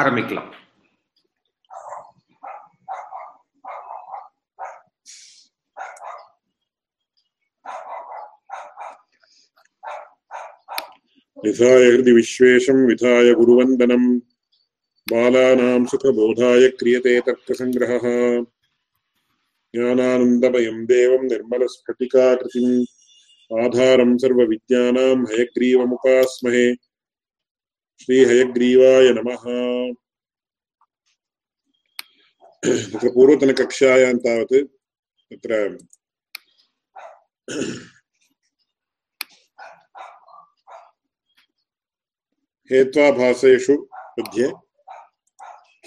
ஆரம்பிக்கலாம் विधाय हृदि विश्वेशं विधाय गुरुवन्दनं बालानां सुखबोधाय क्रियते तर्कसङ्ग्रहः ज्ञानानन्दमयं देवं निर्मलस्फटिकाकृतिम् आधारं सर्वविद्यानां हयग्रीवमुपास्महे श्रीहयग्रीवाय नमः। तत्र पूर्वतनकक्षायां तावत् तत्र हेत्वाभासेषु मध्ये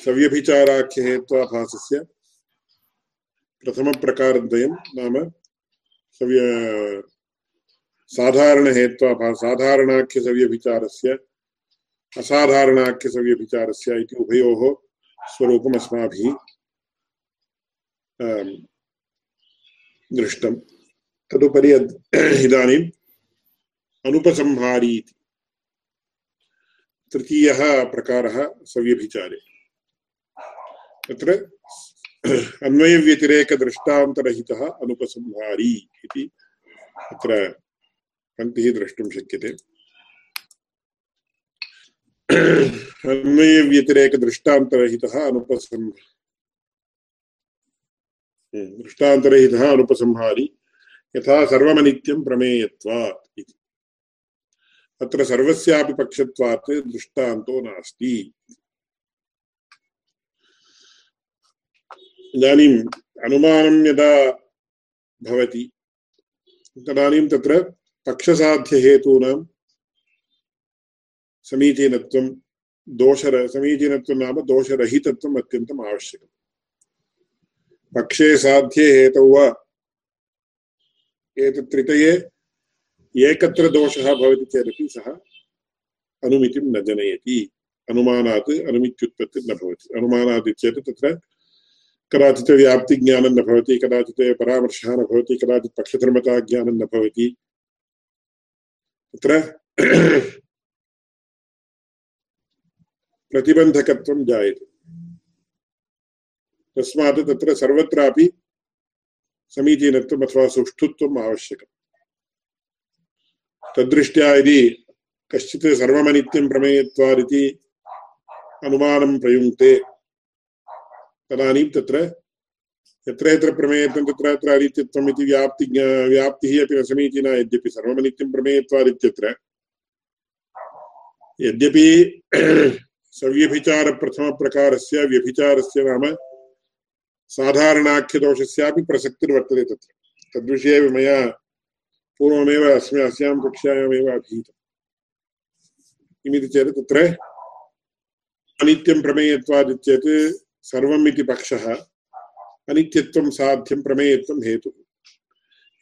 सव्यभिचाराख्यहेत्वाभासस्य प्रथमप्रकारद्वयं नाम सव्य साधारणहेत्वाभास साधारणाख्यसव्यभिचारस्य असाधारणाख्यसव्यभिचारस्य इति उभयोः स्वरूपम् अस्माभिः दृष्टं तदुपरि इदानीम् अनुपसंहारी तृतीयः प्रकारः सव्यभिचारे। तत्र अन्वयव्यतिरेकदृष्टान्तरहितः अनुपसंहारी इति अत्र पङ्क्तिः द्रष्टुं शक्यते। अन्वयव्यतिरेकदृष्टान्तरहितः अनुपसं दृष्टान्तरहितः अनुपसंहारी, यथा सर्वमनित्यं प्रमेयत्वात् इति। अत्र सर्वस्यापि पक्षत्वात् दृष्टान्तो नास्ति। इदानीम् अनुमानं यदा भवति, तदानीं तत्र पक्षसाध्यहेतूनां समीचीनत्वं दोषर, समीचीनत्वं नाम दोषरहितत्वम् अत्यन्तम् आवश्यकम्। पक्षे साध्ये हेतौ वा? एतत्त्रितये एकत्र दोषः भवति चेदपि सः अनुमितिं न जनयति। अनुमानात् अनुमित्युत्पत्तिर्न भवति। अनुमानात् चेत् तत्र कदाचित् व्याप्तिज्ञानं न भवति, कदाचित् परामर्शः न भवति, कदाचित् पक्षधर्मताज्ञानं न भवति। तत्र प्रतिबन्धकत्वं जायते। तस्मात् तत्र सर्वत्रापि समीचीनत्वम् अथवा सुष्ठुत्वम् आवश्यकम्। तद्दृष्ट्या यदि कश्चित् सर्वमनित्यं प्रमेयत्वादिति अनुमानं प्रयुङ्क्ते, तदानीं तत्र यत्र यत्र प्रमेयत्वं तत्र इति व्याप्ति व्याप्तिः अपि न समीचीना, यद्यपि सर्वमनित्यं प्रमेयत्वादित्यत्र, यद्यपि सव्यभिचारप्रथमप्रकारस्य व्यभिचारस्य नाम साधारणाख्यदोषस्यापि प्रसक्तिर्वर्तते तत्र। तद्विषये मया पूर्वमेव अस्मि अस्यां कक्षायामेव अधीतम्। किमिति चेत् तत्र अनित्यं प्रमेयत्वादित्येत् सर्वम् इति पक्षः अनित्यत्वं साध्यं प्रमेयत्वं हेतुः।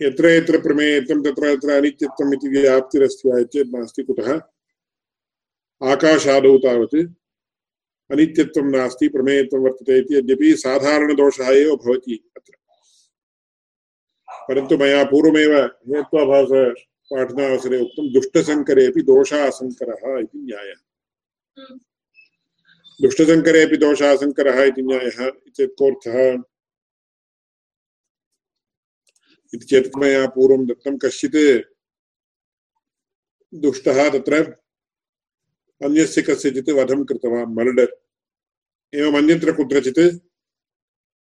यत्र यत्र प्रमेयत्वं तत्र तत्र अनित्यत्वम् इति व्याप्तिरस्ति वा चेत् नास्ति कुतः। आकाशादौ तावत् अनित्यत्वं नास्ति, प्रमेयत्वं वर्तते इति यद्यपि साधारणदोषः एव भवति अत्र। परन्तु मया पूर्वमेव हेत्वाभास पाठनावसरे उक्तं दुष्टसङ्करेपि दोषासङ्करः इति न्यायः। दुष्टसङ्करेपि दोषासङ्करः इति न्यायः चेत् कोऽर्थः? इति चेत् मया पूर्वं दत्तं, कश्चित् दुष्टः तत्र अन्यस्य कस्यचित् वधं कृतवान्, मर्डर्। एवम् अन्यत्र कुत्रचित्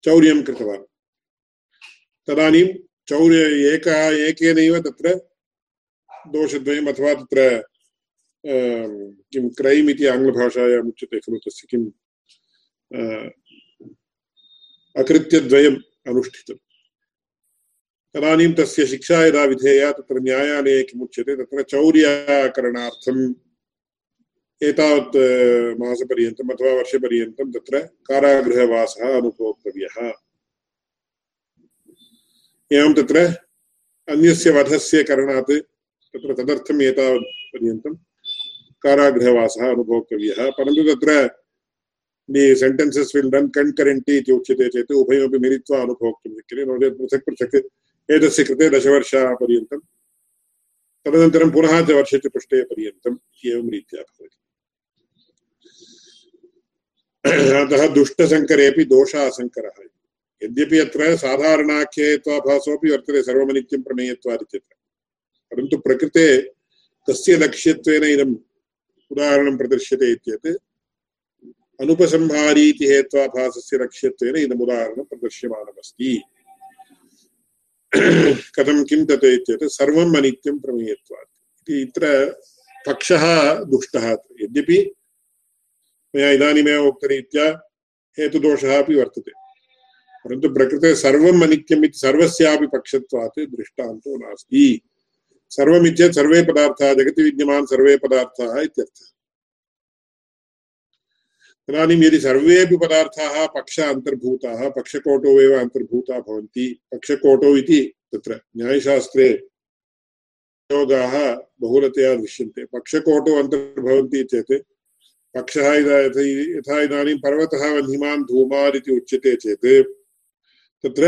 चौर्यं कृतवान्। तदानीं चौर्य एक, एकेनैव तत्र दोषद्वयम् अथवा तत्र किं क्रैम् इति आङ्ग्लभाषायाम् उच्यते खलु, तस्य किम् अकृत्यद्वयम् अनुष्ठितम्। तदानीं तस्य शिक्षा यदा विधेया तत्र न्यायालये किमुच्यते, तत्र चौर्यकरणार्थम् एतावत् मासपर्यन्तम् अथवा वर्षपर्यन्तं तत्र कारागृहवासः अनुभोक्तव्यः। एवं तत्र अन्यस्य वधस्य करणात् तत्र तदर्थम् एतावत् पर्यन्तं कारागृहवासः अनुभोक्तव्यः। परन्तु तत्र दि सेण्टेन्सेस् विल् रन् कण्करेण्ट्लि इति उच्यते चेत् उभयमपि मिलित्वा अनुभोक्तुं शक्यते। नो चेत् पृथक् पृथक् एतस्य कृते दशवर्षपर्यन्तं। तदनन्तरं पुनः च वर्षचतुष्टयपर्यन्तम् एवं रीत्या भवति। अतः दुष्टशङ्करेऽपि दोषासङ्करः यद्यपि अत्र साधारणाख्येत्वाभासोऽपि वर्तते सर्वमनित्यं प्रमेयत्वादित्यत्र परन्तु प्रकृते कस्य लक्ष्यत्वेन इदम् उदाहरणं प्रदर्श्यते इत्येत्। अनुपसंहारीति हेत्वाभासस्य लक्ष्यत्वेन इदम् प्रदर्श्यमानमस्ति। कथं किं तत् इत्येतत् सर्वम् अनित्यं प्रमेयत्वात्। इति इत्र पक्षः दुष्टः। यद्यपि मया इदानीमेव उक्तरीत्या हेतुदोषः अपि वर्तते। परन्तु प्रकृते सर्वम् अनित्यम् इति सर्वस्यापि पक्षत्वात् दृष्टान्तो नास्ति। सर्वमित्येत् सर्वे पदार्थाः, जगति विद्यमान सर्वे पदार्थाः इत्यर्थः। तदानीं यदि सर्वेपि पदार्थाः पक्ष अन्तर्भूताः पक्षकोटौ एव अन्तर्भूता भवन्ति। पक्षकोटौ इति तत्र न्यायशास्त्रे योगाः बहुलतया दृश्यन्ते। पक्षकोटौ अन्तर्भवन्ति चेत् पक्षः यथा इदानीं पर्वतः वह्निमान् धूमात् इति उच्यते चेत्। तत्र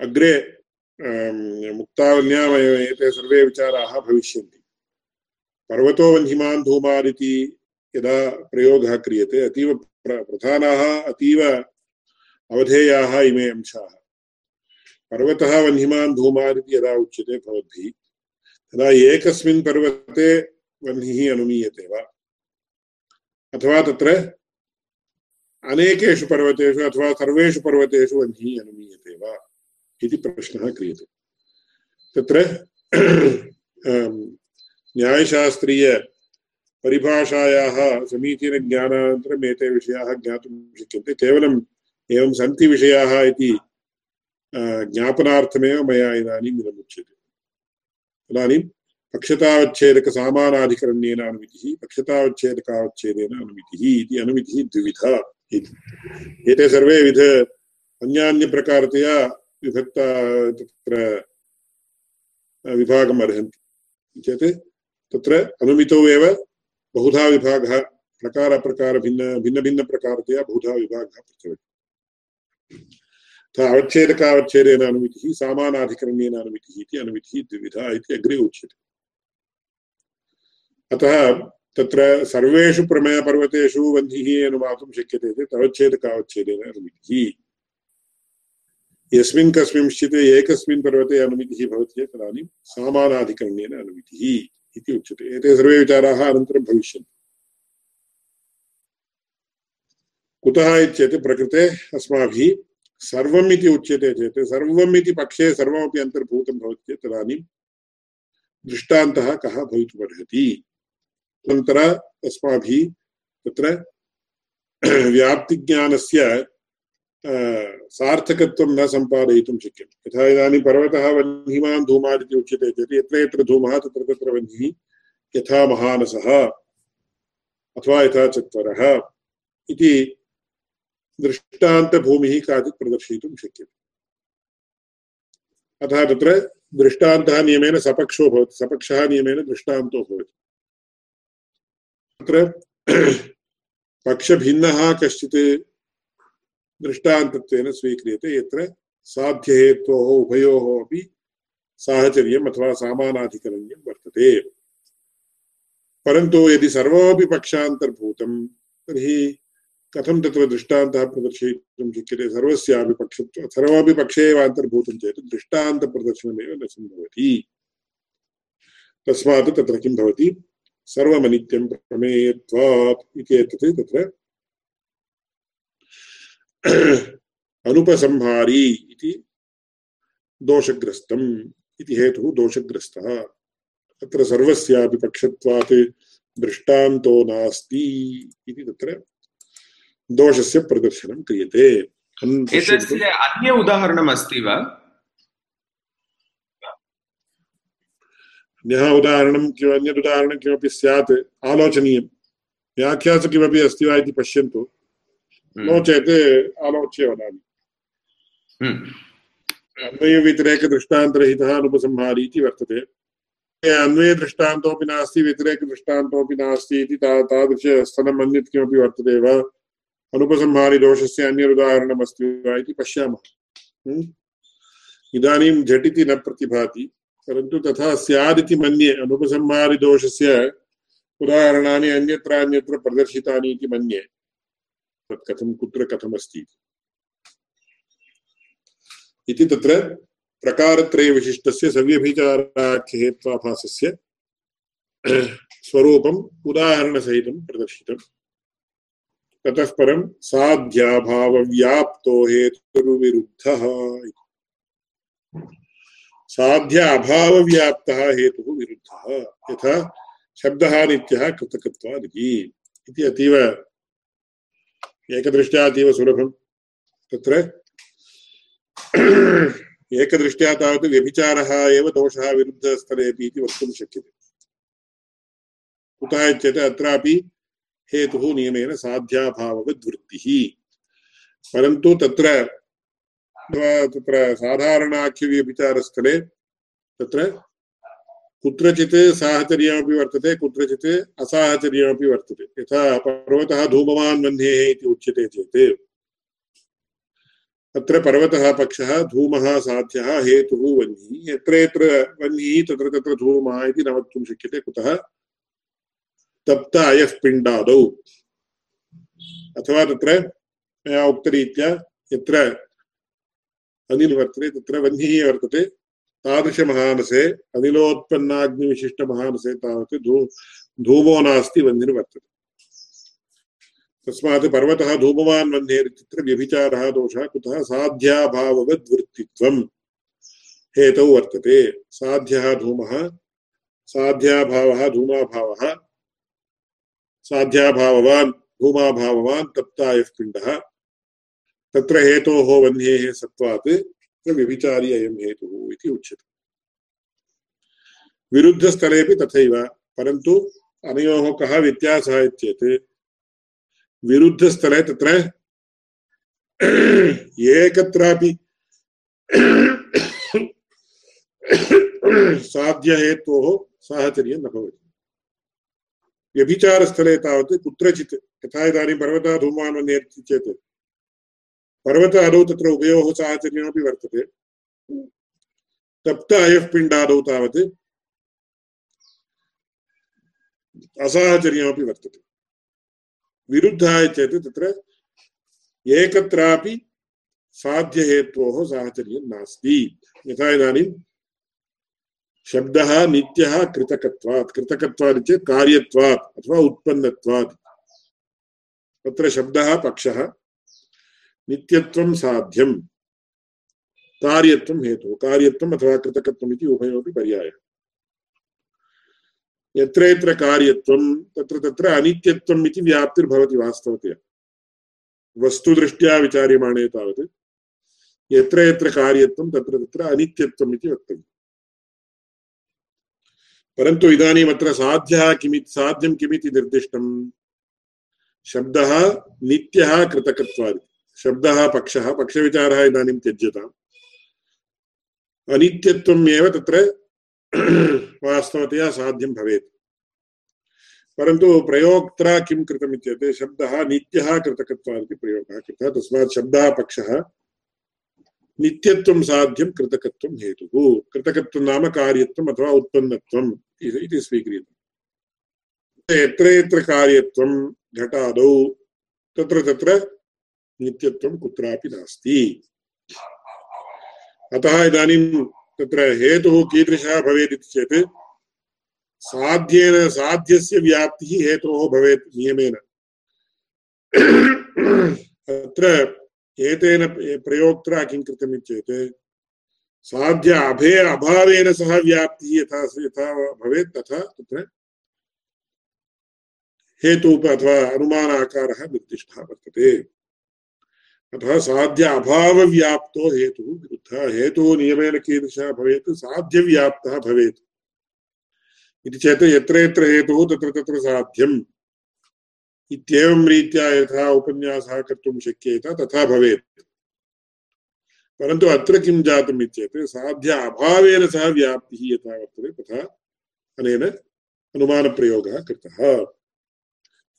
अग्रे मुक्तावल्याम् एते सर्वे विचाराः भविष्यन्ति। पर्वतो वह्निमान् धूमादिति यदा प्रयोगः क्रियते, अतीव प्रधानाः, अतीव अवधेयाः इमे अंशाः। पर्वतः वह्निमान् धूमादिति यदा उच्यते भवद्भिः, तदा एकस्मिन् पर्वते वह्निः अनुमीयते वा। अथवा तत्र अनेकेषु पर्वतेषु अथवा सर्वेषु पर्वतेषु वह्निः अनुमीयते वा इति प्रश्नः क्रियते। तत्र न्यायशास्त्रीय परिभाषायाः समीचीनज्ञानानन्तरम् एते विषयाः ज्ञातुं शक्यन्ते। केवलम् एवं सन्ति विषयाः इति ज्ञापनार्थमेव मया इदानीम् इदमुच्यते तदानीं पक्षतावच्छेदकसामानाधिकरण्येन अनुमितिः पक्षतावच्छेदकावच्छेदेन अनुमितिः इति अनुमितिः द्विविधा। इति एते सर्वे विध अन्यान्यप्रकारतया विभक्ता, तत्र, विभागम् अर्हन्ति। चेत् तत्र अनुमितौ एव बहुधा विभागः प्रकार प्रकार भिन्न भिन्न भिन्न प्रकारतया बहुधा विभागः प्रचलति। अवच्छेदकावच्छेदेन अनुमितिः सामानाधिकरण्येन अनुमितिः इति अनुमितिः द्विविधा इति अग्रे उच्यते। अतः तत्र सर्वेषु प्रमेयपर्वतेषु वह्निः अनुमातुं शक्यते चेत् अवच्छेदकावच्छेदेन अनुमितिः। यस्मिन् कस्मिंश्चित् एकस्मिन् पर्वते अनुमितिः भवति चेत् तदानीं सामानाधिकरण्येन अनुमितिः इति उच्यते। एते सर्वे विचाराः अनन्तरं भविष्यन्ति। कुतः इत्येतत् प्रकृते अस्माभिः सर्वम् इति उच्यते चेत्, सर्वम् इति पक्षे सर्वमपि अन्तर्भूतं भवति चेत् तदानीं दृष्टान्तः कः भवितुमर्हति? अनन्तर अस्माभिः तत्र व्याप्तिज्ञानस्य सार्थकत्वं न सम्पादयितुं शक्यं। यथा इदानीं पर्वतः वह्निमान् धूमात् इति उच्यते चेत् यत्र यत्र धूमः, तत्र तत्र वह्निः यथा महानसः अथवा यथा चत्वरः इति दृष्टान्तभूमिः काचित् प्रदर्शयितुं शक्यते। अतः तत्र दृष्टान्तः नियमेन सपक्षो भवति, सपक्षः नियमेन दृष्टान्तो भवति। तत्र पक्षभिन्नः कश्चित् दृष्टान्तत्वेन स्वीक्रियते, यत्र साध्यहेत्वोः, उभयोः अपि साहचर्यम् अथवा सामानाधिकरण्यं वर्तते। परन्तु यदि सर्वमपि पक्षान्तर्भूतं, तर्हि कथं तत्र दृष्टान्तः प्रदर्शयितुं शक्यते? सर्वस्यापि पक्षत्व सर्वमपि पक्षे एव अन्तर्भूतं चेत् दृष्टान्तप्रदर्शनमेव न सम्भवति। तस्मात् तत्र किं भवति? सर्वमनित्यं प्रमेयत्वात् इति एतत् तत्र। अनुपसंहारी इति दोषग्रस्तम् इति हेतुः दोषग्रस्तः। तत्र सर्वस्यापि पक्षत्वात् दृष्टान्तो नास्ति इति तत्र दोषस्य प्रदर्शनं क्रियते। अन्य उदाहरणम् अस्ति वा? अन्यः उदाहरणं किम् अन्यदुदाहरणं किमपि स्यात् आलोचनीयं। व्याख्यासु किमपि अस्ति वा इति पश्यन्तु। नो चेत् आलोच्य वदामि। अन्वयव्यतिरेकदृष्टान्तरहितः अनुपसंहारी इति वर्तते। अन्वयदृष्टान्तोऽपि नास्ति व्यतिरेकदृष्टान्तोऽपि नास्ति इति ता तादृशस्थलम् अन्यत् किमपि वर्तते वा? अनुपसंहारिदोषस्य अन्यरुदाहरणमस्ति वा इति पश्यामः। इदानीं झटिति न प्रतिभाति। परन्तु तथा स्यादिति मन्ये अनुपसंहारिदोषस्य उदाहरणानि अन्यत्र अन्यत्र प्रदर्शितानि इति मन्ये। तत् कथं कुत्र कथमस्ति इति। तत्र प्रकारत्रयविशिष्टस्य सव्यभिचाराख्यहेत्वाभासस्य स्वरूपम् उदाहरणसहितं प्रदर्शितम्। ततः परं साध्याभावव्याप्तो हेतुर्विरुद्धः साध्य अभावव्याप्तः हेतुः विरुद्धः। यथा शब्दः नित्यः कृतकत्वादिति। इति अतीव एकदृष्ट्या अतीव सुलभं। तत्र एकदृष्ट्या तावत् व्यभिचारः एव दोषः विरुद्धस्थलेपि इति वक्तुं शक्यते। कुतः चेत् अत्रापि हेतुः नियमेन साध्याभाववद्वृत्तिः परन्तु तत्र तत्र साधारणाख्यव्यभिचारस्थले तत्र कुत्रचित् साहचर्यमपि वर्तते, कुत्रचित् असाहचर्यमपि वर्तते। यथा पर्वतः धूमवान् वह्नेः इति उच्यते चेत्, अत्र पर्वतः पक्षः धूमः साध्यः, हेतुः वह्निः, यत्र यत्र वह्निः, तत्र तत्र धूमः इति न वक्तुं शक्यते, कुतः? तप्त अयः पिण्डादौ। अथवा तत्र, मया उक्तरीत्या, यत्र अनिल् वर्तते तत्र वह्निः वर्तते तादृशमहानसे अनिलोत्पन्नाग्निविशिष्टमहानसे तावत् धू धूमो नास्ति वह्निर्वर्तते तस्मात् पर्वतः धूमवान् वह्नेरित्यत्र व्यभिचारः दोषः कुतः साध्याभाववद्वृत्तित्वम् हेतौ वर्तते साध्यः धूमः साध्याभावः धूमाभावः साध्याभाववान् धूमाभाववान् तप्तायः पिण्डः तत्र हेतोः वह्नेः सत्त्वात् व्यभिचारी अयं हेतुः इति उच्यते। विरुद्धस्थलेपि तथैव, परन्तु अनयोः कः व्यत्यासः इत्येत्, विरुद्धस्थले तत्र एकत्रापि साध्यहेतोः साहचर्यं न भवति। व्यभिचारस्थले तावत् कुत्रचित्, यथा इदानीं पर्वतः धूमान् नेति चेत् पर्वत अदौ तत्र उभयोः साहचर्यमपि वर्तते। तप्त अयः पिण्डादौ तावत् असाहचर्यमपि वर्तते। विरुद्धः चेत् तत्र एकत्रापि साध्यहेत्वोः साहचर्यं नास्ति। यथा इदानीं शब्दः नित्यः कृतकत्वात्। कृतकत्वात् चेत् कार्यत्वात् अथवा उत्पन्नत्वात्। तत्र शब्दः, पक्षः नित्यत्वं साध्यं। कार्यत्वं हेतु कार्यत्वम् अथवा कृतकत्वम् इति उभयोपि पर्यायः। यत्र यत्र कार्यत्वं, तत्र तत्र अनित्यत्वम् इति व्याप्तिर्भवति वास्तवतया। वस्तुदृष्ट्या विचार्यमाणे तावत्। यत्र यत्र कार्यत्वं, तत्र तत्र अनित्यत्वम् इति वक्तव्यम्। परन्तु साध्यः साध्यं किमिति शब्दः नित्यः कृतकत्वादि शब्दः, पक्षः, पक्षविचारः इदानीं त्यज्यताम्। अनित्यत्वम् एव तत्र वास्तवतया साध्यं भवेत्। परन्तु प्रयोक्त्रा किं कृतम् इत्युक्ते शब्दः नित्यः कृतकत्वादिति प्रयोगः कृतः, तस्मात् शब्दः, पक्षः नित्यत्वं साध्यं कृतकत्वं हेतुः। कृतकत्वं नाम कार्यत्वम् अथवा उत्पन्नत्वम् इति स्वीक्रियते। यत्र यत्र कार्यत्वं घटादौ, तत्र तत्र नित्यत्वं कुत्रापि नास्ति। अतः इदानीं तत्र हेतुः कीदृशः भवेत् इति चेत् साध्येन, साध्यस्य व्याप्तिः हेतोः भवेत् नियमेन। अत्र एतेन प्रयोक्त्रा किं कृतम् चेत् साध्य अभे, अभावेन सह व्याप्तिः यथा यथा भवेत् तथा तत्र हेतुः अथवा अनुमान आकारः निर्दिष्टः वर्तते। अतः साध्य अभावव्याप्तो हेतुः विरुद्धः हेतुः नियमेन कीदृशः भवेत्? साध्यव्याप्तः भवेत्। इति चेत् यत्र यत्र हेतुः, तत्र तत्र साध्यम्। इत्येवं रीत्या यथा उपन्यासः कर्तुं शक्येत, तथा भवेत्। परन्तु अत्र किं जातम् इत्येत् साध्य अभावेन सह व्याप्तिः यथा वर्तते, तथा अनेन अनुमानप्रयोगः कृतः।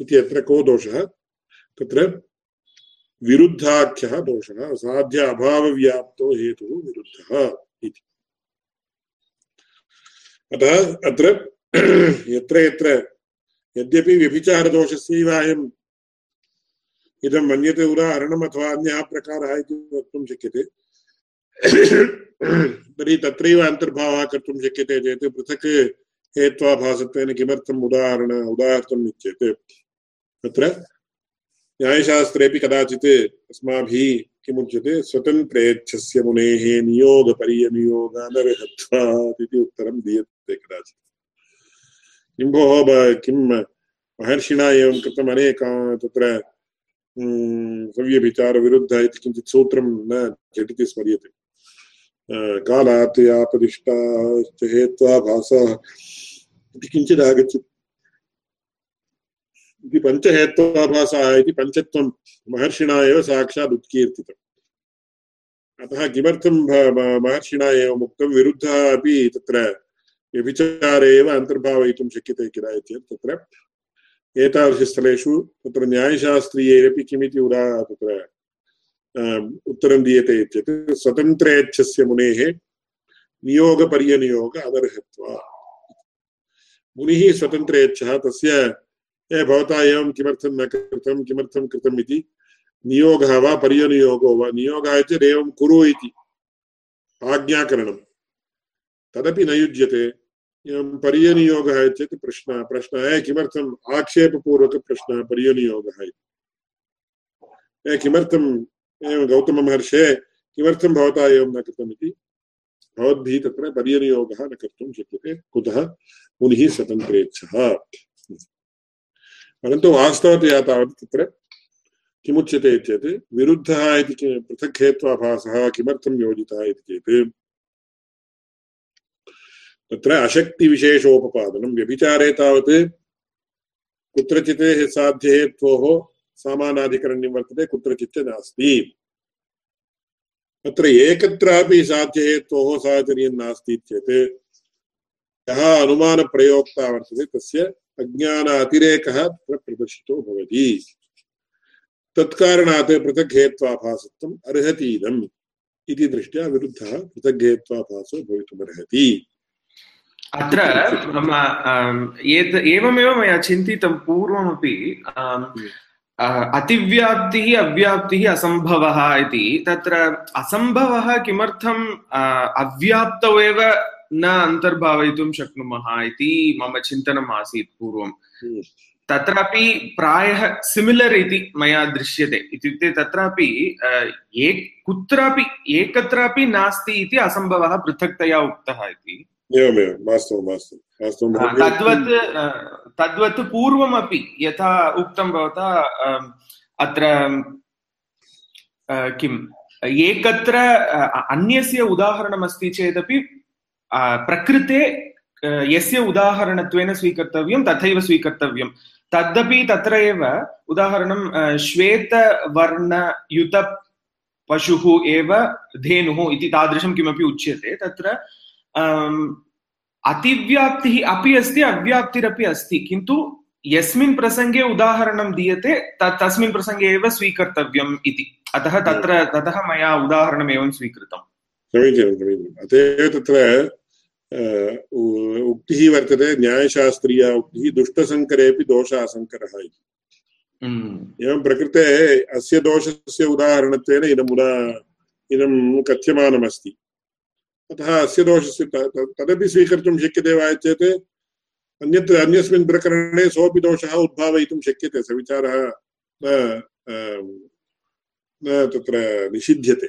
इति अत्र को दोषः? तत्र विरुद्धाख्यः दोषः साध्य अभावव्याप्तो हेतुः विरुद्धः अतः अत्र यत्र यत्र यद्यपि व्यभिचारदोषस्यैव अयम् इदं मन्यते उदाहरणम् अथवा अन्यः प्रकारः इति वक्तुं शक्यते। तर्हि तत्रैव अन्तर्भावः कर्तुं शक्यते चेत् पृथक् हेत्वाभासत्वेन किमर्थम् उदाहरण उदाहर्तम् इत्येत् तत्र न्यायशास्त्रेऽपि कदाचित् अस्माभिः किमुच्यते? स्वतन्त्रेच्छस्य मुनेः नियोगपर्यनियोगानर्हत्वात् इति उत्तरं दीयते कदाचित्। किं भोः किं महर्षिणा एवं कृतम् अनेका तत्र सव्यभिचारविरुद्ध इति किञ्चित् सूत्रं न झटिति स्मर्यते। कालात् यापदिष्टाश्च हेत्वा भासः इति किञ्चित् आगच्छति इति पञ्चहेत्वाभासः इति पञ्चत्वं महर्षिणा एव साक्षात् उत्कीर्तितम्। अतः किमर्थं महर्षिणा एवम् उक्तं विरुद्धः अपि तत्र व्यभिचारे एव अन्तर्भावयितुं शक्यते किल चेत् तत्र। एतादृशस्थलेषु तत्र न्यायशास्त्रीयैरपि किमिति उदा तत्र उत्तरं दीयते चेत् स्वतन्त्रेच्छस्य मुनेः नियोगपर्यनियोग अनर्हत्वा मुनिः स्वतन्त्रेच्छः, तस्य ए भवता एवं किमर्थं न कृतं, किमर्थं कृतम् इति? नियोगः वा पर्यनियोगो वा? नियोगः चेत् एवं कुरु इति। आज्ञाकरणं तदपि न युज्यते। एवं पर्यनियोगः चेत् प्रश्नः। प्रश्नः किमर्थम्? आक्षेपपूर्वकप्रश्नः पर्यनियोगः इति। किमर्थम्? एवं गौतममहर्षे किमर्थं भवता एवं न कृतम् इति? भवद्भिः तत्र पर्यनियोगः न कर्तुं शक्यते। कुतः? मुनिः स्वतन्त्रेच्छः। परन्तु वास्तवतया तावत् तत्र किमुच्यते चेत् विरुद्धः इति पृथक् हेत्वाभासः किमर्थं योजितः इति चेत् तत्र अशक्तिविशेषोपपादनं, व्यभिचारे तावत् कुत्रचित् साध्यहेत्वोः सामानाधिकरण्यं वर्तते, कुत्रचित् नास्ति। तत्र एकत्रापि साध्यहेत्वोः साहचर्यं नास्ति चेत् यः अनुमानप्रयोक्ता वर्तते तस्य अज्ञान अतिरेकः तत्र प्रदर्शितो भवति। तत्कारणात् पृथक् हेत्वाभासत्वम् अर्हतीदम् इति दृष्ट्या विरुद्धः पृथक् हेत्वाभासो भवितुमर्हति। अत्र एवमेव मया चिन्तितं पूर्वमपि अतिव्याप्तिः अव्याप्तिः असम्भवः इति। तत्र असम्भवः किमर्थम् अव्याप्तौ एव न अन्तर्भावयितुं शक्नुमः इति मम चिन्तनम् आसीत् पूर्वं। तत्रापि प्रायः सिमिलर् इति मया दृश्यते। इत्युक्ते तत्रापि एक कुत्रापि एकत्रापि नास्ति इति असम्भवः पृथक्तया उक्तः इति। तद्वत् तद्वत् पूर्वमपि यथा उक्तं भवता अत्र किम् एकत्र अन्यस्य उदाहरणमस्ति चेदपि प्रकृते यस्य उदाहरणत्वेन स्वीकर्तव्यं तथैव स्वीकर्तव्यं तदपि तत्र एव उदाहरणं श्वेतवर्णयुत पशुः एव धेनुः इति तादृशं किमपि उच्यते तत्र अतिव्याप्तिः अपि अस्ति अव्याप्तिरपि अस्ति किन्तु यस्मिन् प्रसङ्गे उदाहरणं दीयते तस्मिन् प्रसङ्गे एव स्वीकर्तव्यम् इति अतः तत्र ततः मया उदाहरणम् एवं स्वीकृतम् समीचीनं समीचीनम् अत एव तत्र उक्तिः वर्तते न्यायशास्त्रीया उक्तिः दुष्टसङ्करेऽपि दोषासङ्करः इति एवं प्रकृते अस्य दोषस्य उदाहरणत्वेन इदम् उदा इदं कथ्यमानमस्ति अतः अस्य दोषस्य तदपि स्वीकर्तुं शक्यते वा चेत् अन्यत् अन्यस्मिन् प्रकरणे सोऽपि दोषः उद्भावयितुं शक्यते स विचारः न तत्र निषिध्यते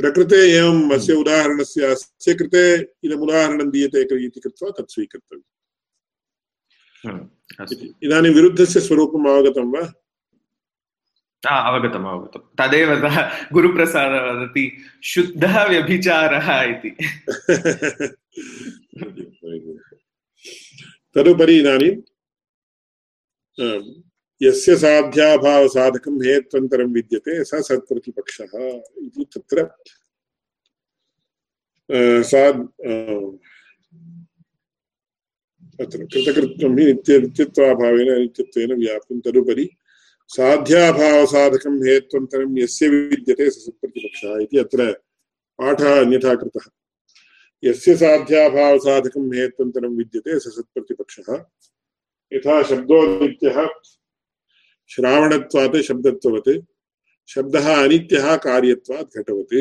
प्रकृते एवम् अस्य उदाहरणस्य अस्य कृते इदम् उदाहरणं दीयते इति कृत्वा तत् स्वीकृतव्यम् इदानीं विरुद्धस्य स्वरूपम् अवगतं वा? अवगतम् अवगतं तदेव गुरुप्रसादः वदति शुद्धः व्यभिचारः इति। तदुपरि इदानीं यस्य साध्याभावसाधकं हेत्वन्तरं विद्यते, स सत्प्रतिपक्षः इति तत्र सा अत्र कृतकृत्वं हि नित्य, नित्यत्वाभावेन, नित्यत्वेन व्याप्तं, तदुपरि साध्याभावसाधकं हेत्वन्तरं यस्य विद्यते, स सत्प्रतिपक्षः इति अत्र पाठः अन्यथा कृतः। यस्य साध्याभावसाधकं हेत्वन्तरं विद्यते, स सत्प्रतिपक्षः। यथा शब्दो नित्यः श्रावणत्वात् शब्दत्ववत्, शब्दः अनित्यः कार्यत्वात् घटवत्।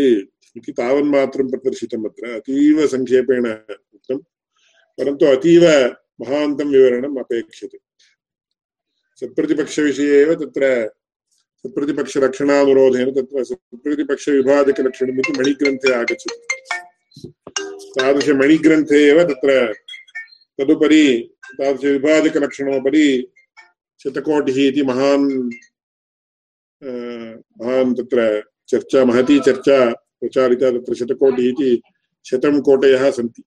इति तावन्मात्रं प्रदर्शितम् अत्र। अतीव सङ्क्षेपेण उक्तं परन्तु अतीव महान्तं विवरणम् अपेक्ष्यते सत्प्रतिपक्षविषये एव तत्र सत्प्रतिपक्षलक्षणानुरोधेन तत्र सत्प्रतिपक्षविभाजकलक्षणम् इति मणिग्रन्थे आगच्छति। तादृशमणिग्रन्थे एव तत्र तदुपरि, तादृशविभाजकलक्षणोपरि शतकोटिः इति महान् महान् तत्र चर्चा, महती चर्चा प्रचारिता तत्र शतकोटिः इति शतं कोटयः सन्ति।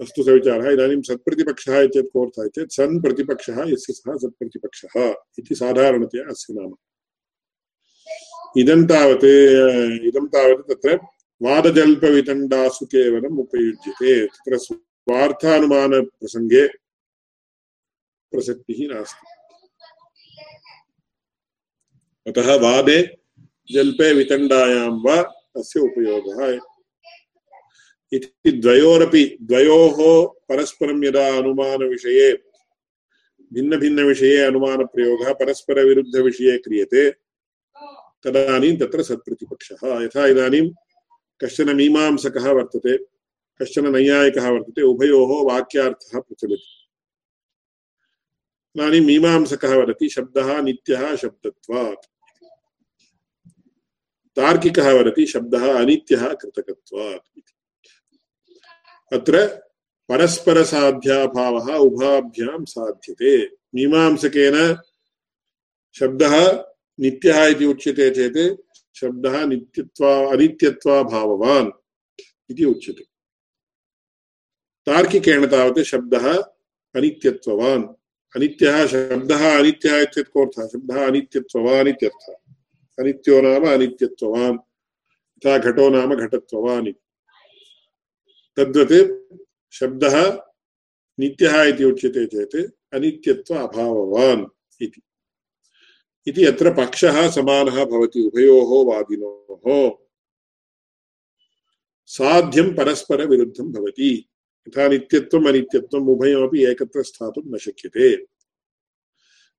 अस्तु सविचारः, इदानीं सत्प्रतिपक्षः चेत् कोऽर्थः चेत् सन् प्रतिपक्षः यस्य सः सत्प्रतिपक्षः इति साधारणतया अस्य नाम। इदं तावत् इदं तावत् तत्र वादजल्पवितण्डासु केवलम् उपयुज्यते। तत्र स्वार्थानुमानप्रसङ्गे प्रसक्तिः नास्ति अतः वादे जल्पे वितण्डायां वा अस्य उपयोगः इति द्वयोरपि द्वयोः परस्परं यदा अनुमानविषये भिन्नभिन्नविषये अनुमानप्रयोगः परस्परविरुद्धविषये क्रियते, तदानीं तत्र सत्प्रतिपक्षः। यथा इदानीं कश्चन मीमांसकः वर्तते, कश्चन नैयायिकः वर्तते, उभयोः वाक्यार्थः प्रचलति। इदानीं मीमांसकः वदति, शब्दः नित्यः शब्दत्वात्। तार्किकः वदति, शब्दः अनित्यः कृतकत्वात् अत्र परस्परसाध्याभावः, उभाभ्यां साध्यते। मीमांसकेन शब्दः नित्यः इति उच्यते चेत् शब्दः नित्यत्वा, अनित्यत्वाभाववान् इति उच्यते। तार्किकेण तावत् शब्दः अनित्यत्ववान्। अनित्यः शब्दः अनित्यः इत्येतत् कोऽर्थः शब्दः अनित्यत्ववान् इत्यर्थः। अनित्यो नाम अनित्यत्ववान्। घटो नाम घटत्ववान् तद्वत् शब्दः नित्यः इति उच्यते चेत् अनित्यत्व अभाववान् इति। इति अत्र पक्षः समानः भवति, उभयोः, वादिनोः। साध्यं परस्परविरुद्धं भवति। यथा नित्यत्वम् अनित्यत्वम् उभयमपि एकत्र स्थातुं न शक्यते।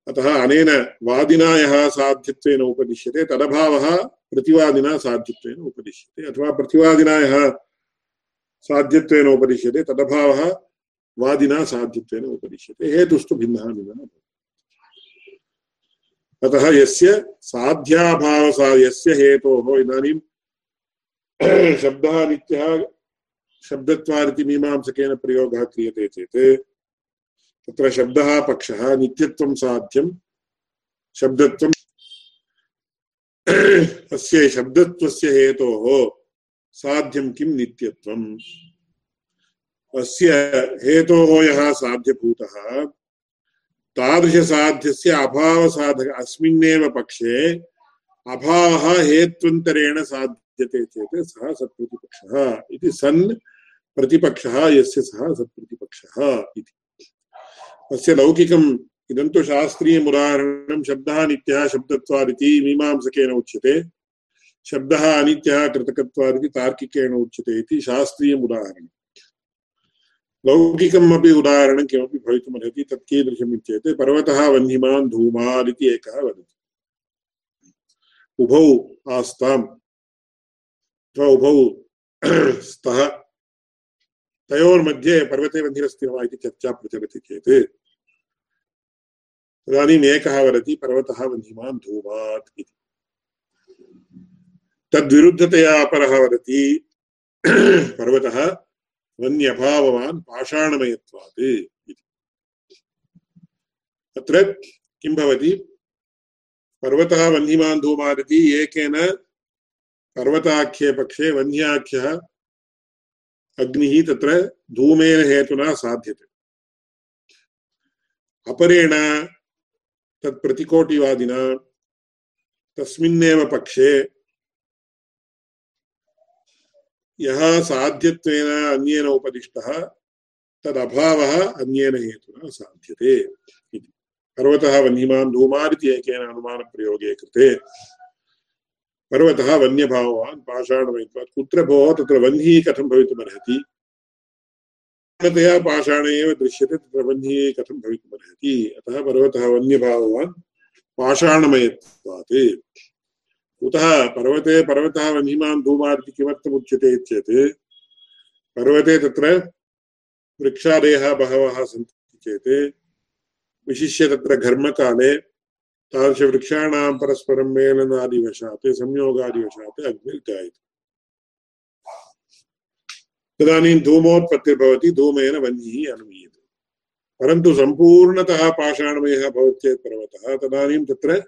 अतः अनेन वादिना यः साध्यत्वेन उपदिश्यते, तदभावः प्रतिवादिना साध्यत्वेन उपदिश्यते। अथवा प्रतिवादिना यः साध्यत्वेन उपदिश्यते, तदभावः वादिना साध्यत्वेन उपदिश्यते। हेतुस्तु भिन्नः भिन्नः अतः यस्य साध्याभाव यस्य हेतोः, इदानीं शब्दः नित्यः शब्दत्वादिति मीमांसकेन प्रयोगः क्रियते चेत्, तत्र शब्दः पक्षः नित्यत्वं साध्यं शब्दत्वम् अस्य शब्दत्वस्य हेतोः साध्यं किं नित्यत्वम्? अस्य हेतोः यः साध्यभूतः, तादृशसाध्यस्य अभावसाधक अस्मिन्नेव पक्षे अभावः हेत्वन्तरेण साध्यते चेत् सः सत्प्रतिपक्षः इति सन् प्रतिपक्षः यस्य सः सत्प्रतिपक्षः इति। अस्य लौकिकम् इदं तु शास्त्रीयमुदाहरणं, शब्दः नित्यः शब्दत्वादिति मीमांसकेन उच्यते। शब्दः अनित्यः कृतकत्वादिति तार्किकेण उच्यते इति शास्त्रीयमुदाहरणम्। लौकिकम् अपि उदाहरणं किमपि भवितुमर्हति तत् कीदृशम् इत्येते, पर्वतः वह्निमान् एकः वदति। उभौ आस्ताम्। उभौ स्तः तयोर्मध्ये पर्वते वह्निरस्ति वा इति चर्चा प्रचलति चेत्। तदानीम् एकः वदति, पर्वतः वह्निमान् धूमात् इति। तद्विरुद्धतया अपरः वदति, पर्वतः वन्यभाववान् पाषाणमयत्वात् इति। अत्र किं भवति? पर्वतः वह्निमान् धूमात् इति एकेन पर्वताख्ये पक्षे वह्न्याख्यः अग्निः तत्र धूमेन हेतुना साध्यते। अपरेण तत्प्रतिकोटिवादिना तस्मिन्नेव पक्षे यः साध्यत्वेन अन्येन उपदिष्टः तदभावः अन्येन हेतुना साध्यते इति। पर्वतः वह्निमान् धूमादिति एकेन अनुमानप्रयोगे कृते पर्वतः वन्यभाववान् पाषाणमयत्वात् कुत्र भोः तत्र वह्निः कथं भवितुमर्हति? पूर्णतया पाषाणे एव दृश्यते, तत्र वह्निः कथं भवितुमर्हति? अतः पर्वतः वन्यभाववान् पाषाणमयत्वात्। कुतः? पर्वते, पर्वतः वह्निमान् धूमात् किमर्थमुच्यते चेत् पर्वते तत्र वृक्षादयः बहवः सन्ति चेत्। विशिष्य तत्र घर्मकाले तादृशवृक्षाणां परस्परं मेलनादिवशात्, संयोगादिवशात् अग्निर्जायते। तदानीं धूमोत्पत्तिर्भवति धूमेन वह्निः अनुमीयते। परन्तु सम्पूर्णतः पाषाणमयः भवति चेत् पर्वतः, तदानीं तत्र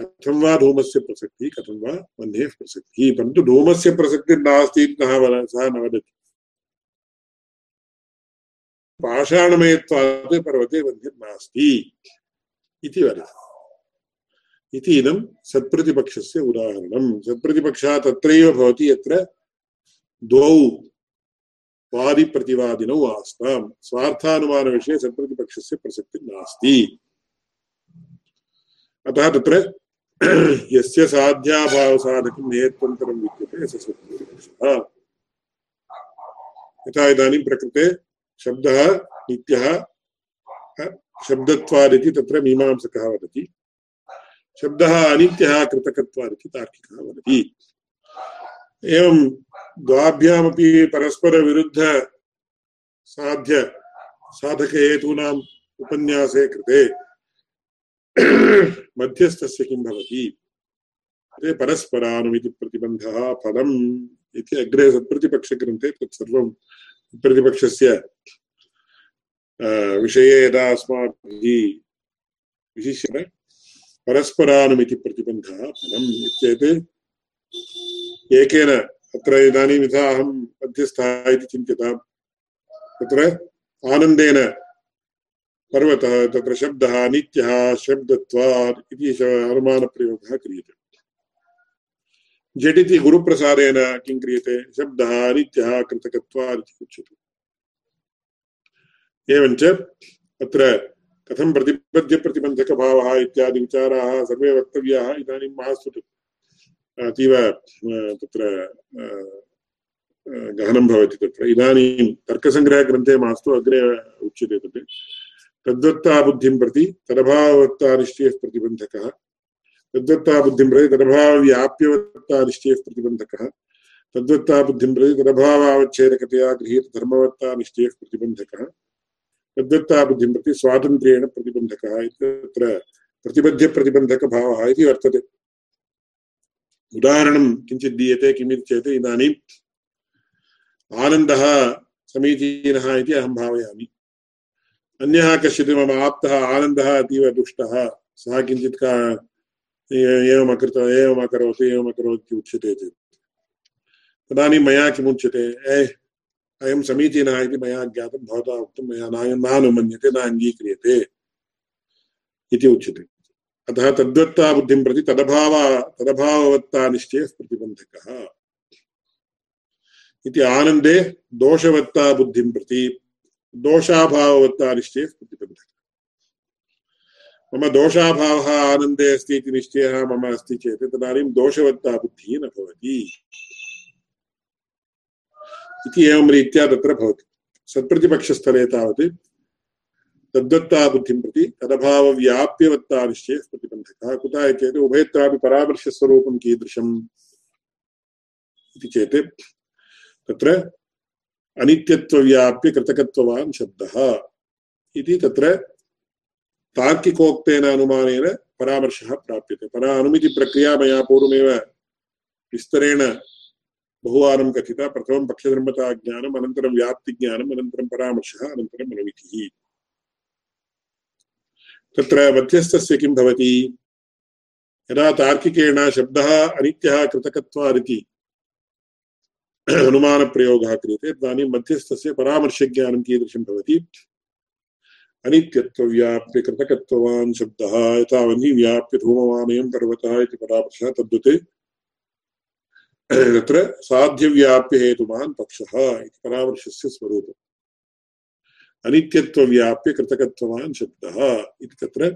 कथं वा धूमस्य प्रसक्तिः, कथं वा वह्नेः प्रसक्तिः, परन्तु धूमस्य प्रसक्तिर्नास्ति इति सः न वदति। पाषाणमयत्वात् पर्वते वह्निर्नास्ति इति वदति। इति इदं सत्प्रतिपक्षस्य उदाहरणं। सत्प्रतिपक्षः तत्रैव भवति यत्र द्वौ वादिप्रतिवादिनौ आस्ताम्। स्वार्थानुमानविषये सत्प्रतिपक्षस्य प्रसक्तिः अतः तत्र यस्य साध्याभावसाधकं नेत्वन्तरं विद्यते स सत्प्रतिपक्षः। यथा इदानीं प्रकृते शब्दः नित्यः, शब्दत्वादिति तत्र मीमांसकः वदति। शब्दः अनित्यः कृतकत्वादिति तार्किकः वदति। एवं द्वाभ्यामपि परस्परविरुद्ध साध्य साधकहेतूनाम् उपन्यासे कृते मध्यस्थस्य किं भवति? ते परस्परानुमिति प्रतिबन्धः फलम् इति अग्रे सत्प्रतिपक्षग्रन्थे तत्सर्वं प्रतिपक्षस्य विषये यदा अस्माभिः विशिष्य परस्परानुमिति प्रतिबन्धः फलम् इत्येतत् एकेन अत्र इदानीं यथा अहं मध्यस्थः इति चिन्त्यताम् तत्र आनन्देन पर्वतः तत्र शब्दः नित्यः शब्दत्वात् इति अनुमानप्रयोगः क्रियते झटिति गुरुप्रसादेन किं क्रियते शब्दः नित्यः कृतकत्वात् इति उच्यते एवञ्च अत्र कथं प्रतिबध्यप्रतिबन्धकभावः इत्यादि विचाराः सर्वे वक्तव्याः। इदानीं मास्तु अतीव तत्र गहनं भवति तत्र। इदानीं तर्कसङ्ग्रहग्रन्थे मास्तु अग्रे उच्यते तत्। तद्वत्ता बुद्धिं प्रति तदभाववत्ता निश्चयः प्रतिबन्धकः। तद्वत्ता बुद्धिं प्रति तदभावव्याप्यवत्ता निश्चयः प्रतिबन्धकः। तद्वत्ता बुद्धिं प्रति तदभावावच्छेदकतया गृहीतधर्मवत्ता निश्चयः प्रतिबन्धकः। तद्वत्ता बुद्धिं प्रति स्वातन्त्र्येण प्रतिबन्धकः इत्यत्र प्रतिबध्यप्रतिबन्धकभावः इति वर्तते। उदाहरणं किञ्चित् दीयते, किमिति चेत् इदानीम् आनन्दः समीचीनः इति अहं भावयामि। अन्यः कश्चित् मम आप्तः आनन्दः अतीव दुष्टः, सः किञ्चित् का एवमकृत, एवमकरोत् एवमकरोत् इति उच्यते चेत्। तदानीं मया किमुच्यते? ए अयं समीचीनः इति मया ज्ञातं भवता उक्तं मया नानुमन्यते, न अङ्गीक्रियते इति उच्यते। अतः तद्वत्ता बुद्धिं प्रति तदभाव, तदभाववत्ता निश्चयः प्रतिबन्धकः। इति आनन्दे दोषवत्ता बुद्धिं प्रति दोषाभाववत्ता निश्चयः प्रतिबन्धकः। मम दोषाभावः आनन्दे अस्ति इति निश्चयः, मम अस्ति चेत् तदानीं दोषवत्ता बुद्धिः न भवति। इति एवं रीत्या तत्र भवति। सत्प्रतिपक्षस्थले तावत् तद्वत्ता बुद्धिं प्रति तदभावव्याप्यवत्ता निश्चयः प्रतिबन्धकः। कुतः चेत् उभयत्रापि परामर्शस्वरूपं कीदृशम् इति चेत् तत्र अनित्यत्वव्याप्य कृतकत्ववान् शब्दः इति तत्र तार्किकोक्तेन अनुमानेन परामर्शः प्राप्यते। परा अनुमितिप्रक्रिया मया पूर्वमेव विस्तरेण बहुवारं कथिता प्रथमं पक्षधर्मताज्ञानम् अनन्तरं व्याप्तिज्ञानम् अनन्तरं परामर्शः अनन्तरम् अनुमितिः तत्र मध्यस्थस्य किं भवति यदा तार्किकेण शब्दः अनित्यः कृतकत्वादिति अनुमानप्रयोगः क्रियते तदानीं मध्यस्थस्य परामर्शज्ञानं कीदृशं भवति अनित्यत्वव्याप्य कृतकत्ववान् शब्दः यथा वह्निव्याप्य धूमवानयं पर्वतः इति परामर्शः तद्वत् तत्र साध्यव्याप्यहेतुमान् पक्षः इति परामर्शस्य स्वरूपम्। अनित्यत्वव्याप्य कृतकत्ववान् शब्दः इति तत्र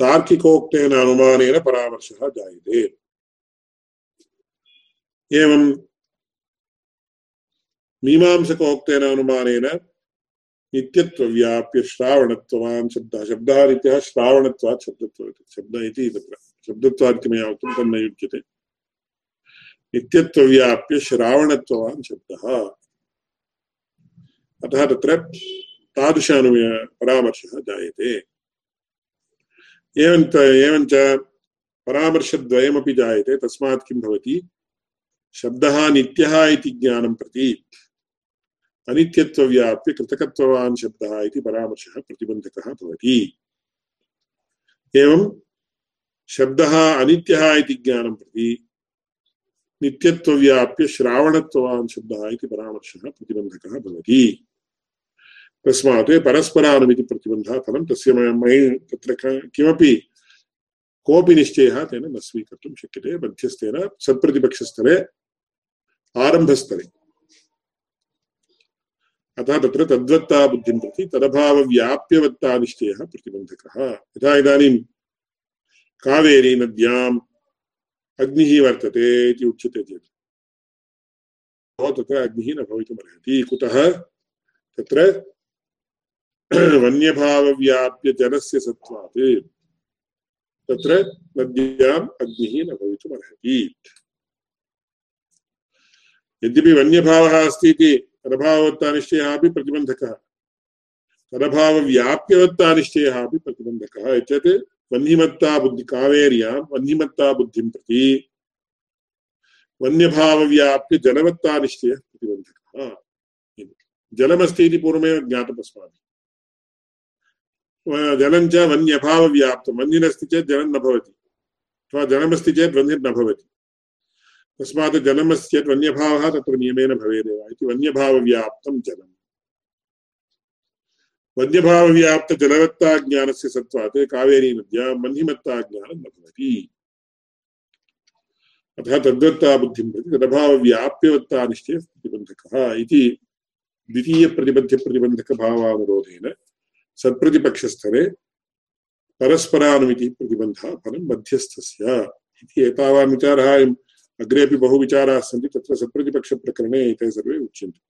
तार्किकोक्तेन अनुमानेन परामर्शः जायते। एवं मीमांसकोक्तेन अनुमानेन नित्यत्वव्याप्य श्रावणत्ववान् शब्दः शब्दः नित्यः श्रावणत्वात् शब्दत्व, शब्द इति तत्र शब्दत्वात् मया उक्तं, तन्न युज्यते। नित्यत्वव्याप्य श्रावणत्ववान् शब्दः अतः तत्र तादृशानुमय परामर्शः जायते। एवञ्च एवञ्च परामर्शद्वयमपि जायते। तस्मात् किं भवति? शब्दः नित्यः इति ज्ञानं प्रति अनित्यत्वव्याप्य कृतकत्ववान् शब्दः इति परामर्शः प्रतिबन्धकः भवति। एवं शब्दः अनित्यः इति ज्ञानं प्रति नित्यत्वव्याप्य श्रावणत्ववान् शब्दः इति परामर्शः प्रतिबन्धकः भवति। तस्मात् परस्परानुमिति प्रतिबन्धः फलं तस्य मयि तत्र किमपि कोऽपि निश्चयः तेन न स्वीकर्तुं शक्यते। मध्यस्थेन सत्प्रतिपक्षस्थले आरम्भस्तरे अतः तत्र तद्वत्ता बुद्धिं प्रति तदभावव्याप्यवत्ता निश्चयः प्रतिबन्धकः। यथा इदानीं कावेरी नद्याम् अग्निः वर्तते इति उच्यते चेत्। तत्र अग्निः न भवितुमर्हति कुतः? तत्र वन्यभावव्याप्य जलस्य सत्त्वात्। तत्र नद्याम् अग्निः न भवितुमर्हति यद्यपि वन्यभावः अस्ति इति तदभाववत्तानिश्चयः अपि प्रतिबन्धकः। तदभावव्याप्यवत्तानिश्चयः अपि प्रतिबन्धकः। इत्यत् वह्निमत्ता बुद्धि कावेर्यां वह्निमत्ता बुद्धिं प्रति वन्यभावव्याप्य जलवत्तानिश्चयः प्रतिबन्धकः। जलमस्ति इति पूर्वमेव ज्ञातम् अस्माभिः। जलं च वन्यभावव्याप्तं वह्निरस्ति चेत् जलं न भवति, अथवा जलमस्ति चेत् वह्निर्न भवति। तस्मात् जलमस्ति चेत् वन्यभावः तत्र नियमेन भवेदेव इति वन्यभावव्याप्तं जलम्। वन्यभावव्याप्तजलवत्ताज्ञानस्य सत्त्वात् कावेरीनद्यां वह्निमत्ताज्ञानं न भवति। अतः तद्वत्ता बुद्धिं प्रति तदभावव्याप्यवत्तानिश्चयः प्रतिबन्धकः इति द्वितीयप्रतिबध्यप्रतिबन्धकभावानुरोधेन सत्प्रतिपक्षस्थले परस्परानुमिति प्रतिबन्धः फलं मध्यस्थस्य इति एतावान् विचारः अग्रेपि बहु विचाराः सन्ति, तत्र सत्प्रतिपक्षप्रकरणे एते सर्वे उच्यन्ते।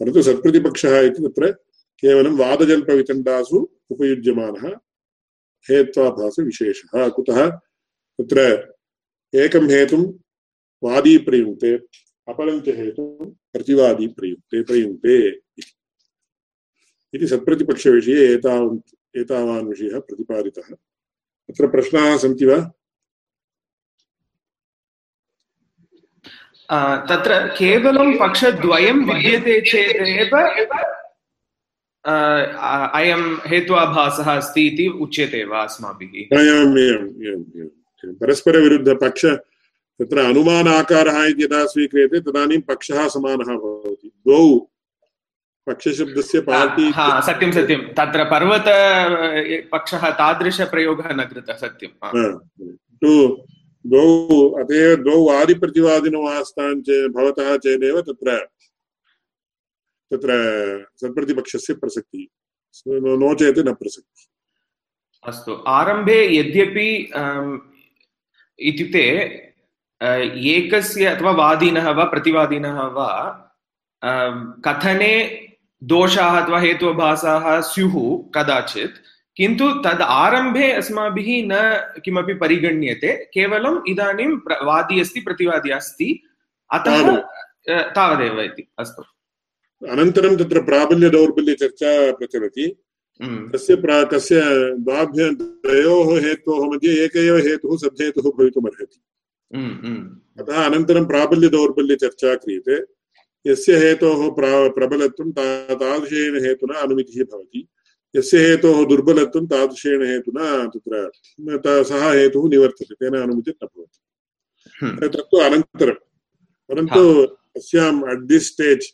परन्तु सत्प्रतिपक्षः इति तत्र केवलं वादजल्पवितण्डासु उपयुज्यमानः हेत्वाभासविशेषः कुतः? तत्र एकं हेतुं वादी प्रयुङ्क्ते अपरं च हेतुं प्रतिवादी प्रयुक्ते प्रयुङ्क्ते इति। सत्प्रतिपक्षविषये एतावन्, एतावान् विषयः प्रतिपादितः। तत्र प्रश्नाः सन्ति वा? तत्र केवलं पक्षद्वयं विद्यते चेदेव अयं हेत्वाभासः अस्ति इति उच्यते वा अस्माभिः? परस्परविरुद्धपक्ष तत्र अनुमानाकारः इति यदा स्वीक्रियते तदानीं पक्षः समानः भवति। द्वौ पक्षशब्दस्य पार्टि सत्यं सत्यं। तत्र पर्वत पक्षः तादृशप्रयोगः न कृतः सत्यं द्वौ अत एव द्वौ आदिप्रतिवादिनो आस्तान् चेत् भवतः चेदेव तत्र तत्र सत्प्रतिपक्षस्य प्रसक्तिः। नो चेत् न प्रसक्तिः। अस्तु। आरम्भे यद्यपि इत्युक्ते एकस्य अथवा वादिनः वा प्रतिवादिनः वा कथने दोषाः अथवा हेतुभासाः स्युः कदाचित् किन्तु तद् आरम्भे अस्माभिः न किमपि परिगण्यते केवलम् इदानीं वादी अस्ति प्रतिवादी अस्ति। अतः तावदेव इति। अस्तु। अनन्तरं तत्र प्राबल्यदौर्बल्यचर्चा प्रचलति। तस्य प्रा कस्य द्वाभ्य द्वयोः हेतोः मध्ये एक एव हेतुः सद्धेतुः भवितुमर्हति। अतः अनन्तरं प्राबल्यदौर्बल्यचर्चा क्रियते। यस्य हेतोः प्रा प्रबलत्वं तादृशेन हेतुना अनुमितिः भवति। यस्य हेतोः दुर्बलत्वं तादृशेन हेतुना तत्र सः हेतुः निवर्तते तेन अनुमतिः न भवति। तत्तु अनन्तरं। परन्तु अस्याम् अट् दिस् स्टेज्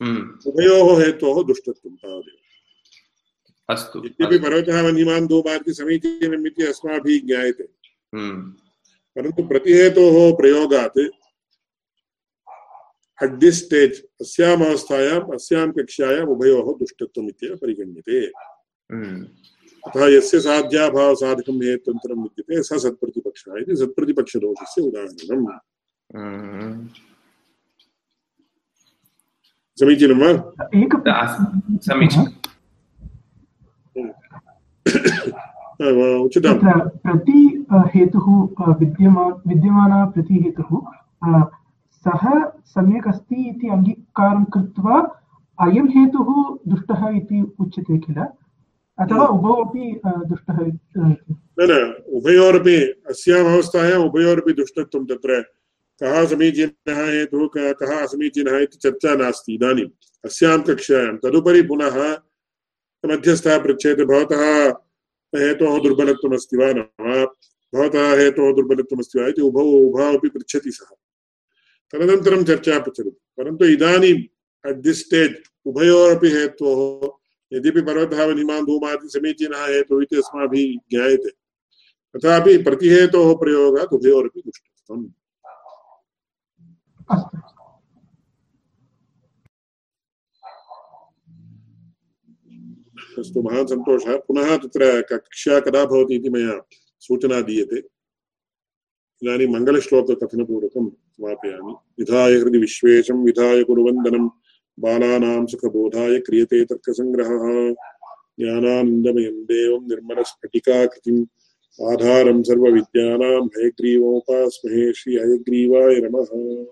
उभयोः हेतोः दुष्टत्वं तावदेव। अस्तु। यद्यपि पर्वतः वह्निमान् धूमार्ति समीचीनम् इति अस्माभिः ज्ञायते। परन्तु प्रतिहेतोः प्रयोगात् अट् दिस् स्टेज् अस्याम् अवस्थायाम् अस्यां कक्ष्यायाम् उभयोः दुष्टत्वम् इत्येव परिगण्यते। अतः यस्य साध्याभावसाधकं विद्यते स सत्प्रतिपक्षः इति सत्प्रतिपक्षदोषस्य उदाहरणम्। समीचीनं वा तत्र प्रति हेतुः विद्यमा विद्यमानः प्रतिहेतुः सः सम्यक् अस्ति इति अङ्गीकारं कृत्वा अयं हेतुः दुष्टः इति उच्यते किल अथवा उभौ अपि दुष्टः न न उभयोरपि अस्याम् अवस्थायाम् उभयोरपि दुष्टत्वं तत्र कः समीचीनः हेतुः कः असमीचीनः इति चर्चा नास्ति। इदानीम् अस्यां कक्षायां तदुपरि पुनः मध्यस्थः पृच्छेत् भवतः हेतोः दुर्बलत्वमस्ति वा न? वा भवतः हेतोः दुर्बलत्वमस्ति वा इति उभौ उभौ अपि पृच्छति सः। तदनन्तरं चर्चा प्रचलति परन्तु इदानीम् अट् दिस् स्टेज् उभयोरपि हेतोः यद्यपि पर्वतः वनिमान् धूमाति समीचीनः हेतुः इति अस्माभिः ज्ञायते। तथापि प्रतिहेतोः प्रयोगात् उभयोरपि अस्तु, महान् सन्तोषः। पुनः तत्र कक्षा कदा भवति इति मया सूचना दीयते। इदानीं मङ्गलश्लोककथनपूर्वकं समापयामि। विधाय हृदि विश्वेशं, विधाय कुरुवन्दनं, बालानां सुखबोधाय क्रियते तर्कसङ्ग्रहः। ज्ञानानन्दमयं देवं निर्मलस्फटिकाकृतिम्, आधारं सर्वविद्यानां हयग्रीवोपास्महे श्री हयग्रीवाय नमः।